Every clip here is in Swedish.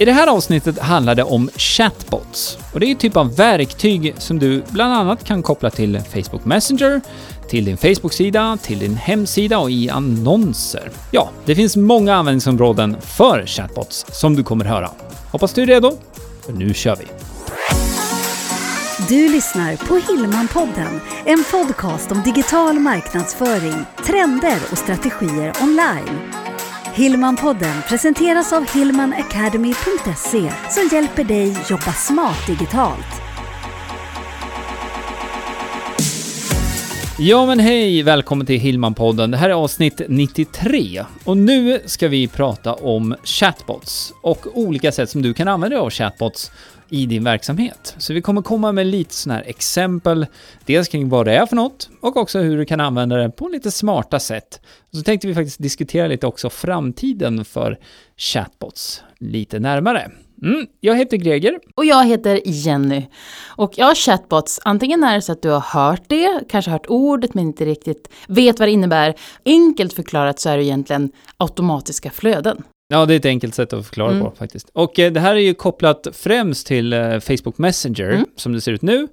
I det här avsnittet handlar det om chatbots. Och det är en typ av verktyg som du bland annat kan koppla till Facebook Messenger, till din Facebook-sida, till din hemsida och i annonser. Ja, det finns många användningsområden för chatbots som du kommer höra. Hoppas du är redo, för nu kör vi! Du lyssnar på Hillmanpodden, en podcast om digital marknadsföring, trender och strategier online. Hillmanpodden presenteras av hillmanacademy.se som hjälper dig jobba smart digitalt. Ja men hej, välkommen till Hillmanpodden. Det här är avsnitt 93 och nu ska vi prata om chatbots och olika sätt som du kan använda dig av chatbots i din verksamhet. Så vi kommer komma med lite sådana här exempel, dels kring vad det är för något och också hur du kan använda det på lite smarta sätt. Och så tänkte vi faktiskt diskutera lite också framtiden för chatbots lite närmare. Mm, jag heter Greger. Och jag heter Jenny. Och ja, chatbots, antingen är det så att du har hört det, kanske hört ordet men inte riktigt vet vad det innebär. Enkelt förklarat så är det egentligen automatiska flöden. Ja, det är ett enkelt sätt att förklara Mm. på faktiskt. Och eh, det här är ju kopplat främst till eh, Facebook Messenger, Mm. som det ser ut nu.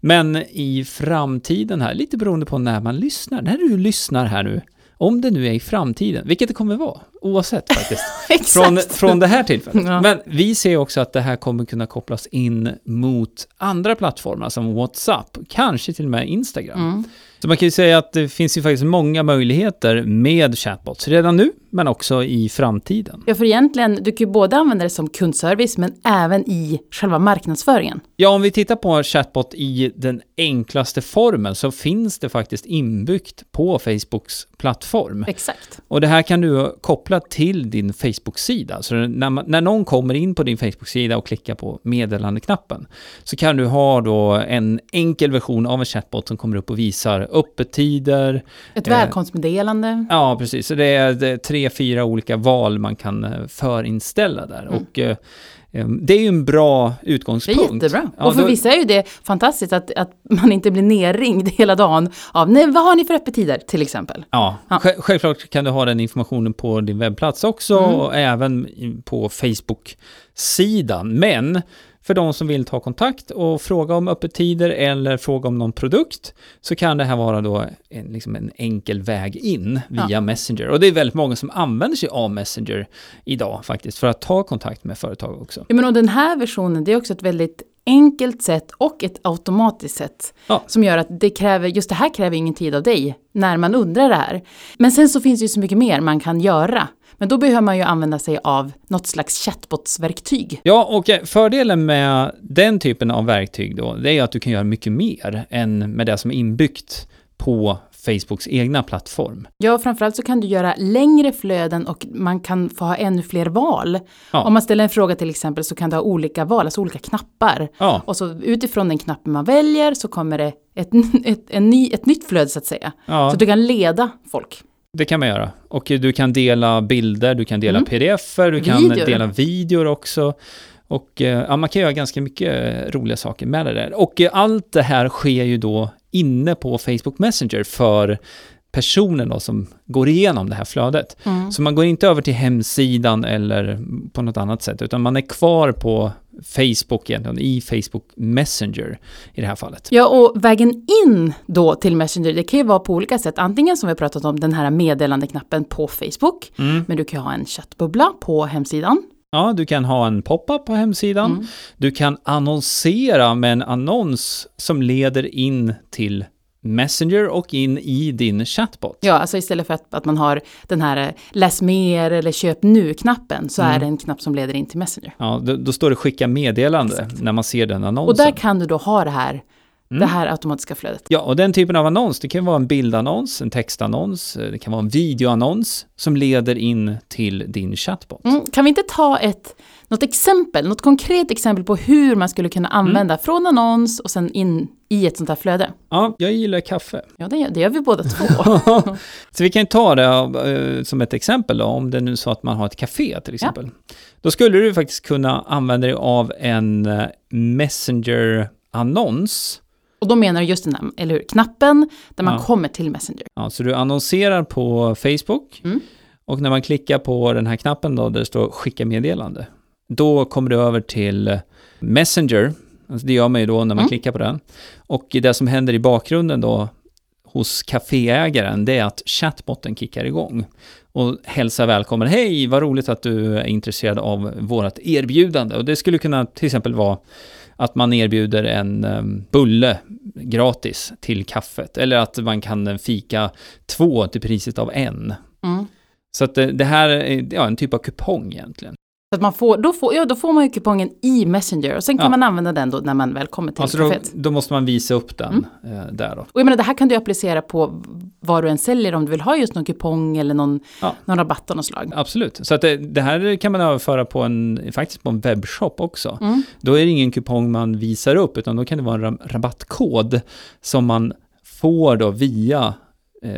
Men i framtiden här, lite beroende på när man lyssnar, när du lyssnar här nu, om det nu är i framtiden, vilket det kommer vara, oavsett faktiskt, från, från det här tillfället. Ja. Men vi ser också att det här kommer kunna kopplas in mot andra plattformar som WhatsApp, kanske till och med Instagram. Mm. Så man kan ju säga att det finns ju faktiskt många möjligheter med chatbots redan nu, men också i framtiden. Ja, för egentligen, du kan ju både använda det som kundservice men även i själva marknadsföringen. Ja, om vi tittar på chatbot i den enklaste formen så finns det faktiskt inbyggt på Facebooks plattform. Exakt. Och det här kan du koppla till din Facebook-sida. Så när, man, när någon kommer in på din Facebook-sida och klickar på meddelandeknappen så kan du ha då en enkel version av en chatbot som kommer upp och visar öppettider. Ett Eh. välkomstmeddelande. Ja, precis. Så det är, tre, fyra olika val man kan eh, förinställa där. Mm. Och eh, det är ju en bra Det är utgångspunkt. jättebra. Ja, och för då- vissa är ju det fantastiskt att, att man inte blir nerringd hela dagen av nej, vad har ni för öppettider till exempel. Ja, Ja. Sj- självklart kan du ha den informationen på din webbplats också Mm. och även på Facebook-sidan. Men för de som vill ta kontakt och fråga om öppettider eller fråga om någon produkt så kan det här vara då en, liksom en enkel väg in via Ja. Messenger. Och det är väldigt många som använder sig av Messenger idag faktiskt för att ta kontakt med företag också. Ja, men och den här versionen, det är också ett väldigt enkelt sätt och ett automatiskt sätt. Ja. Som gör att det kräver, just det här kräver ingen tid av dig när man undrar det här. Men sen så finns det ju så mycket mer man kan göra. Men då behöver man ju använda sig av något slags chatbotsverktyg. Ja, och eh, fördelen med den typen av verktyg då, det är att du kan göra mycket mer än med det som är inbyggt på Facebooks egna plattform. Ja, framförallt så kan du göra längre flöden och man kan få ha ännu fler val. Ja. Om man ställer en fråga till exempel så kan du ha olika val, alltså olika knappar. Ja, Och så utifrån den knappen man väljer så kommer det ett, ett, en ny, ett nytt flöde så att säga. ja Så du kan leda folk. det kan man göra. Och du kan dela bilder, du kan dela Mm. pdf-er, du kan Videor. dela videor också. Och eh, ja, man kan göra ganska mycket eh, roliga saker med det där. Och eh, allt det här sker ju då inne på Facebook Messenger för personen då som går igenom det här flödet. Mm. Så man går inte över till hemsidan eller på något annat sätt, utan man är kvar på Facebook egentligen, i Facebook Messenger i det här fallet. Ja, och vägen in då till Messenger, det kan ju vara på olika sätt. Antingen som vi har pratat om, den här meddelandeknappen på Facebook. Mm. Men du kan ha en chattbubbla på hemsidan. Ja, du kan ha en pop-up på hemsidan. Mm. Du kan annonsera med en annons som leder in till Messenger och in i din chatbot. Ja, alltså istället för att, att man har den här eh, läs mer eller köp nu-knappen så Mm. är det en knapp som leder in till Messenger. Ja, då, då står det skicka meddelande när man ser den annonsen. Och där kan du då ha det här, Mm. det här automatiska flödet. Ja, och den typen av annons, det kan vara en bildannons, en textannons, eh, det kan vara en videoannons som leder in till din chatbot. Mm, kan vi inte ta ett, något exempel, något konkret exempel på hur man skulle kunna Mm. använda från annons och sen in i ett sånt här flöde? Ja, jag gillar kaffe. Ja, det, det gör vi båda två. så vi kan ta det eh, som ett exempel då, om det är nu så att man har ett café till exempel. Då skulle du faktiskt kunna använda dig av en eh, Messenger-annons. Och då menar du just den här, eller hur, knappen där man Ja. kommer till Messenger. Ja, så du annonserar på Facebook Mm. och när man klickar på den här knappen då där det står skicka meddelande, då kommer du över till Messenger. Alltså det gör man ju då när man Mm. klickar på den. Och det som händer i bakgrunden då hos kaféägaren, det är att chatbotten kickar igång och hälsar välkommen. Hej, vad roligt att du är intresserad av vårt erbjudande. Och det skulle kunna till exempel vara att man erbjuder en em, bulle gratis till kaffet. Eller att man kan fika två till priset av en. Mm. Så att det, det här är ja, en typ av kupong egentligen. Så att man får, då, får, ja, då får man ju kupongen i Messenger och sen kan Ja. man använda den då när man väl kommer till Alltså då, då måste man visa upp den Mm. eh, där då. Och jag menar, det här kan du applicera på vad du än säljer om du vill ha just någon kupong eller någon, Ja. någon rabatt av något slag. Absolut. Så att det, det här kan man överföra på en, faktiskt på en webbshop också. Mm. Då är det ingen kupong man visar upp, utan då kan det vara en ra- rabattkod som man får då via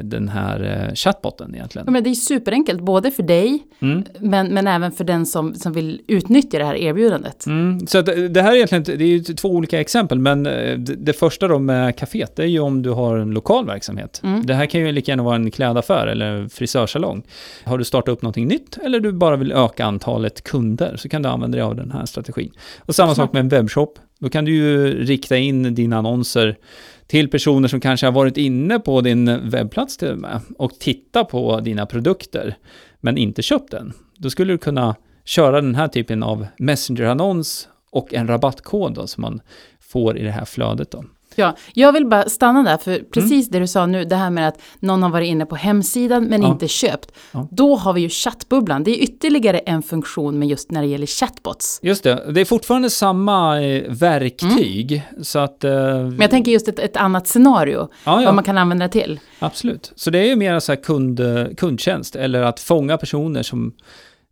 den här eh, chatbotten Ja, egentligen. men det är superenkelt, både för dig Mm. men, men även för den som, som vill utnyttja det här erbjudandet. Mm. Så det det här är egentligen, det är två olika exempel, men eh, det, det första då med kaféet, det är ju om du har en lokal verksamhet. Mm. Det här kan ju lika gärna vara en klädaffär eller frisörsalong. Har du startat upp någonting nytt eller du bara vill öka antalet kunder så kan du använda dig av den här strategin. Och samma sak med en webbshop. Då kan du ju rikta in dina annonser till personer som kanske har varit inne på din webbplats till och med och titta på dina produkter men inte köpt den. Då skulle du kunna köra den här typen av Messenger-annons och en rabattkod då, som man får i det här flödet. Då. Ja, jag vill bara stanna där, för precis det du sa nu, det här med att någon har varit inne på hemsidan men Ja. inte köpt. Ja. Då har vi ju chattbubblan, det är ytterligare en funktion med just när det gäller chatbots. Just det, det är fortfarande samma eh, verktyg. Så att... Eh, Men jag tänker just ett, ett annat scenario, ja, vad man kan använda det till. absolut. Så det är ju mer så här kund, kundtjänst, eller att fånga personer som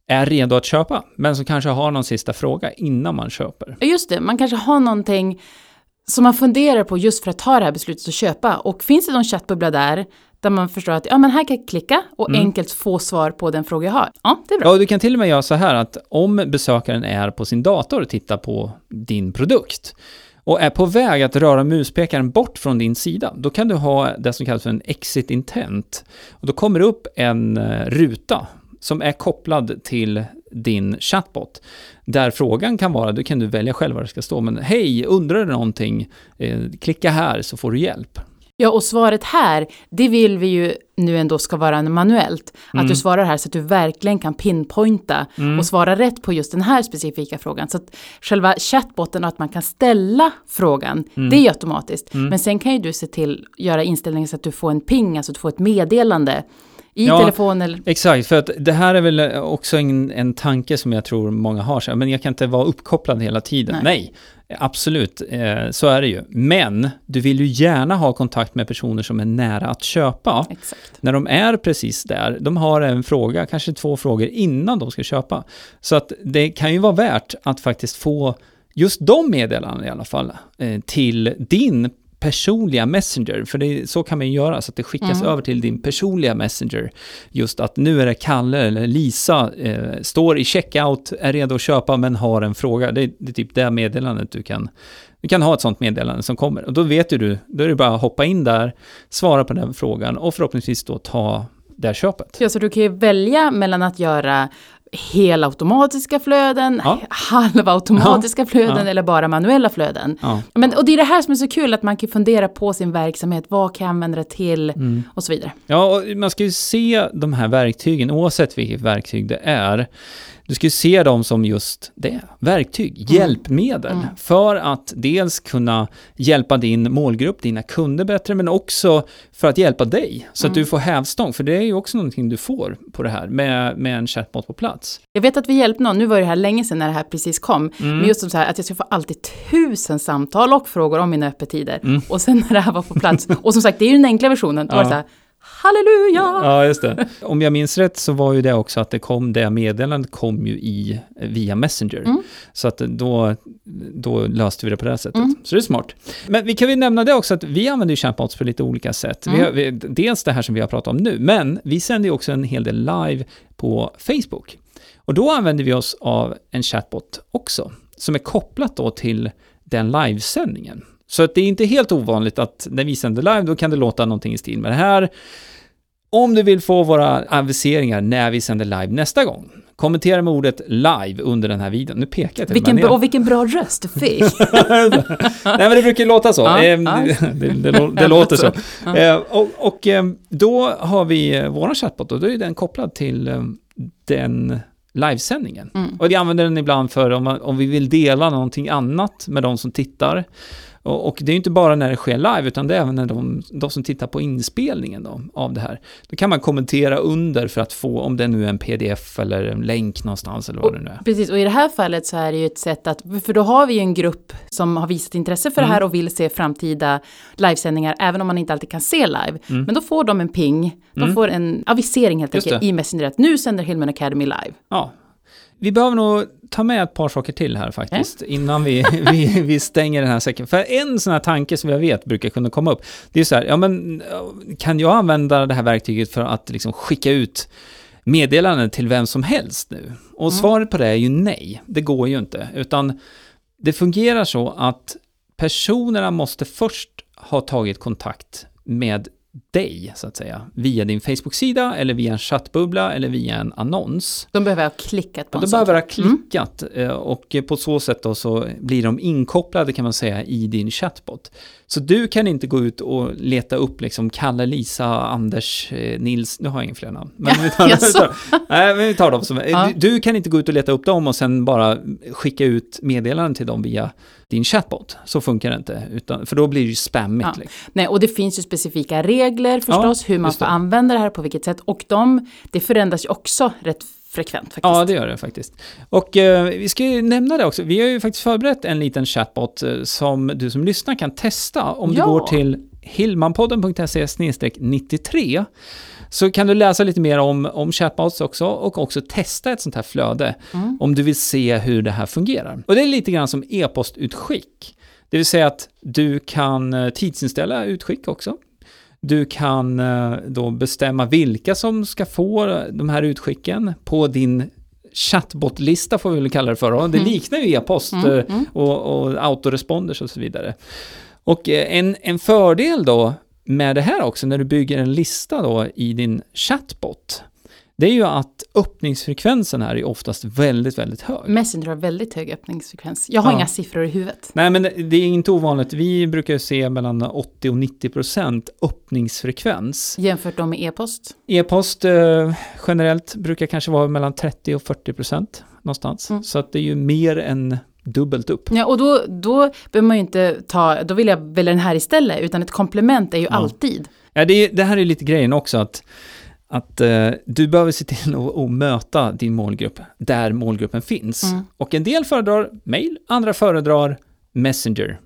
är redo att köpa, men som kanske har någon sista fråga innan man köper. Ja, Just det, man kanske har någonting som man funderar på just för att ta det här beslutet att köpa. Och finns det någon chattbubbla där, där man förstår att ja, men här kan jag klicka och Mm. enkelt få svar på den fråga jag har. Ja, det är bra. Ja, och du kan till och med göra så här att om besökaren är på sin dator och tittar på din produkt och är på väg att röra muspekaren bort från din sida, då kan du ha det som kallas för en exit intent. Och då kommer det upp en eh, ruta som är kopplad till din chatbot. Där frågan kan vara, då kan du välja själv vad det ska stå, men hej, undrar du någonting? Eh, klicka här så får du hjälp. Ja, och svaret här, det vill vi ju nu ändå ska vara manuellt. Att Mm. du svarar här så att du verkligen kan pinpointa och svara rätt på just den här specifika frågan. Så att själva chattbotten och att man kan ställa frågan, Mm. det är ju automatiskt. Men sen kan ju du se till, göra inställningen så att du får en ping, alltså att du får ett meddelande i Ja. telefon eller... Exakt, för att det här är väl också en, en tanke som jag tror många har, så men jag kan inte vara uppkopplad hela tiden. Nej, absolut, eh, så är det ju. Men du vill ju gärna ha kontakt med personer som är nära att köpa. Exakt. När de är precis där, de har en fråga, kanske två frågor innan de ska köpa. Så att det kan ju vara värt att faktiskt få just de meddelandena i alla fall eh, till din personliga Messenger, för det, så kan man ju göra, så att det skickas Mm. över till din personliga Messenger. Just att nu är det Kalle eller Lisa, eh, står i checkout, är redo att köpa men har en fråga. Det, det är typ det meddelandet du kan du kan ha ett sånt meddelande som kommer och då vet ju du, då är det bara att hoppa in där, svara på den frågan och förhoppningsvis då ta det här köpet. Ja, så du kan ju välja mellan att göra helautomatiska flöden, Ja. halvautomatiska flöden Ja. eller bara manuella flöden. Ja. Men, och det är det här som är så kul, att man kan fundera på sin verksamhet, vad kan jag använda det till Mm. och så vidare. Ja, och man ska ju se de här verktygen, oavsett vilket verktyg det är, du ska ju se dem som just det, verktyg, hjälpmedel, Mm. för att dels kunna hjälpa din målgrupp, dina kunder bättre, men också för att hjälpa dig, så att Mm. du får hävstång, för det är ju också någonting du får på det här, med, med en chatbot på plats. Jag vet att vi hjälpte någon, nu var det här länge sedan när det här precis kom, Mm. men just som så här att jag ska få alltid tusen samtal och frågor om mina öppettider. Mm. Och sen när det här var på plats, och som sagt det är ju den enkla versionen, då var det Ja. så här, halleluja! Ja, just det. Om jag minns rätt så var ju det också att det kom, det meddelandet kom ju i, via Messenger. Mm. Så att då, då löste vi det på det här sättet. Mm. Så det är smart. Men vi kan väl nämna det också att vi använder ju chatbots på lite olika sätt. Vi Mm. har, vi, dels det här som vi har pratat om nu, men vi sänder ju också en hel del live på Facebook. Och då använder vi oss av en chatbot också, som är kopplat då till den livesändningen. Så att det är inte helt ovanligt att när vi sänder live, då kan det låta någonting i stil med det här. Om du vill få våra aviseringar när vi sänder live nästa gång, Kommentera med ordet live under den här videon. Nu pekar jag till Vilken, bra- och vilken bra röst du fick. Nej men det brukar låta så. Ja, Ehm, ja. det, det, det låter så. Eh, och och ehm, då har vi eh, våran chatbot och då är den kopplad till ehm, den livesändningen. Mm. Och vi använder den ibland för om, man, om vi vill dela någonting annat med de som tittar. Och, och det är ju inte bara när det sker live, utan det är även när de, de som tittar på inspelningen då, av det här. Då kan man kommentera under för att få, om det nu är en pdf eller en länk någonstans eller vad det nu är. Precis, och i det här fallet så är det ju ett sätt att, för då har vi ju en grupp som har visat intresse för Mm. det här och vill se framtida livesändningar, även om man inte alltid kan se live. Men då får de en ping, de Mm. får en avisering helt enkelt i Messenger att nu sänder Hillman Academy live. Ja. Vi behöver nog ta med ett par saker till här faktiskt, innan vi, vi, vi stänger den här säcken. För en sån här tanke som jag vet brukar kunna komma upp, det är så här, ja men kan jag använda det här verktyget för att liksom skicka ut meddelanden till vem som helst nu? Och svaret på det är ju nej, det går ju inte, utan det fungerar så att personerna måste först ha tagit kontakt med dig, så att säga, via din Facebook-sida eller via en chattbubbla eller via en annons. De behöver ha klickat på en de sak. behöver ha klickat eh, och på så sätt då så blir de inkopplade kan man säga i din chatbot. Så du kan inte gå ut och leta upp liksom Kalle, Lisa, Anders, eh, Nils, nu har jag inga fler namn. Men vi tar, Jaså? nej, men vi tar dem som, Ja. du, du kan inte gå ut och leta upp dem och sen bara skicka ut meddelanden till dem via din chatbot. Så funkar det inte, utan, för då blir det ju spammigt. Ja. Liksom. Nej, och det finns ju specifika regler förstås, hur man får använda det här på vilket sätt. Och de, det förändras ju också rätt frekvent faktiskt. Ja, det gör det faktiskt. Och eh, vi ska ju nämna det också. Vi har ju faktiskt förberett en liten chatbot eh, som du som lyssnar kan testa. Om Ja. du går till hillmanpodden.se 93 så kan du läsa lite mer om, om chatbots också och också testa ett sånt här flöde Mm. om du vill se hur det här fungerar. Och det är lite grann som e-postutskick. Det vill säga att du kan eh, tidsinställa utskick också. Du kan eh, då bestämma vilka som ska få de här utskicken på din chatbotlista får vi väl kalla det för. då. Det liknar ju e-post Mm, eh, och, och autoresponders och så vidare. Och eh, en, en fördel då med det här också när du bygger en lista då i din chatbot, det är ju att öppningsfrekvensen här är oftast väldigt, väldigt hög. Messenger har väldigt hög öppningsfrekvens. Jag har Ja. inga siffror i huvudet. Nej, men det är inte ovanligt. Vi brukar se mellan 80 och 90 procent öppningsfrekvens. Jämfört då med e-post. E-post eh, generellt brukar kanske vara mellan 30 och 40 procent någonstans. Mm. Så att det är ju mer än dubbelt upp. Ja, och då, då behöver man ju inte ta, då vill jag välja den här istället, utan ett komplement är ju Ja. alltid. Ja, det, är- det här är lite grejen också att, att eh, du behöver se till att, möta din målgrupp där målgruppen finns. Mm. Och en del föredrar mail, andra föredrar Messenger.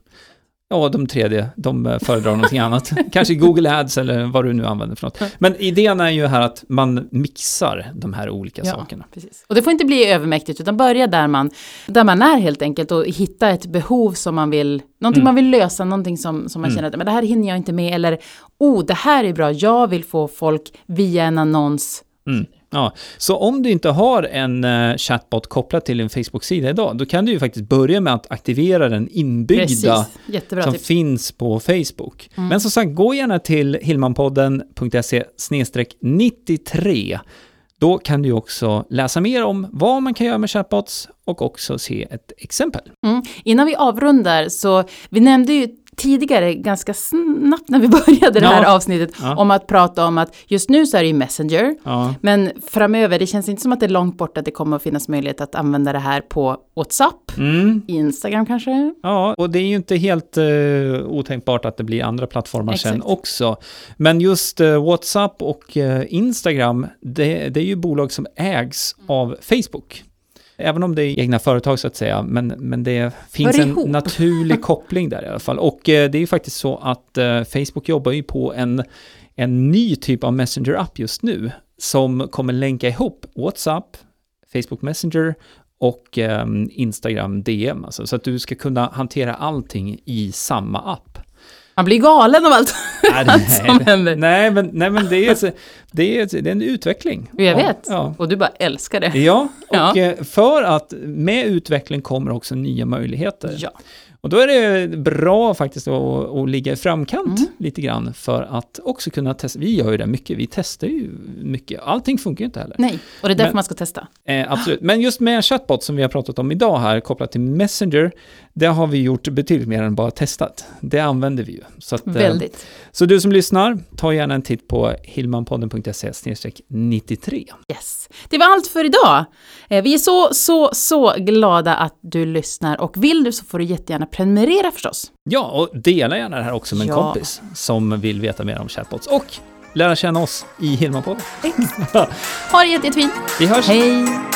Ja, de tredje, de eh, föredrar någonting annat. Kanske Google Ads eller vad du nu använder för något. Men idén är ju här att man mixar de här olika sakerna. Precis. Och det får inte bli övermäktigt, utan börja där man, där man är helt enkelt och hitta ett behov som man vill, någonting Mm. man vill lösa, någonting som, som man Mm. känner att men det här hinner jag inte med, eller oh, det här är bra, jag vill få folk via en annons. Mm. Ja. Så om du inte har en eh, chatbot kopplad till din Facebook-sida idag, då kan du ju faktiskt börja med att aktivera den inbyggda som tips. finns på Facebook. Mm. Men som sagt, gå gärna till hillmanpodden.se 93. Då kan du också läsa mer om vad man kan göra med chatbots och också se ett exempel. Mm. Innan vi avrundar så, vi nämnde ju tidigare ganska snabbt när vi började det här Ja. avsnittet Ja. om att prata om att just nu så är det ju Messenger, Ja, men framöver, det känns inte som att det är långt bort att det kommer att finnas möjlighet att använda det här på WhatsApp, mm. Instagram kanske. ja och det är ju inte helt uh, otänkbart att det blir andra plattformar sen Exakt. också. Men just eh, WhatsApp och eh, Instagram, det, det är ju bolag som ägs av Facebook. Även om det är egna företag så att säga, men, men det finns en naturlig koppling där i alla fall. Och eh, det är ju faktiskt så att eh, Facebook jobbar ju på en, en ny typ av Messenger-app just nu, som kommer länka ihop WhatsApp, Facebook Messenger och eh, Instagram DM, alltså, så att du ska kunna hantera allting i samma app. Man blir galen av allt, Nej, allt som händer. Nej, men, nej, men det är det är, det är en utveckling. Jag vet. Ja. Och du bara älskar det. Ja, och Ja. eh, för att med utveckling kommer också nya möjligheter. Ja. Och då är det bra faktiskt att, att ligga i framkant Mm. lite grann för att också kunna testa. Vi gör ju det mycket, vi testar ju mycket. Allting funkar ju inte heller. Nej, och det är därför Men- man ska testa. Eh, absolut, men just med chatbot som vi har pratat om idag här kopplat till Messenger, det har vi gjort betydligt mer än bara testat. Det använder vi ju. Så, att, eh, Väldigt. så du som lyssnar, ta gärna en titt på hillmanpodden.se 93. Yes. Det var allt för idag. Eh, Vi är så, så, så glada att du lyssnar och vill du så får du jättegärna prenumerera förstås. Ja, och dela gärna det här också med en Ja. kompis som vill veta mer om chatbots och lära känna oss i Hillmanpodden. Ha det jätte, jättefint. Vi hörs! Hej!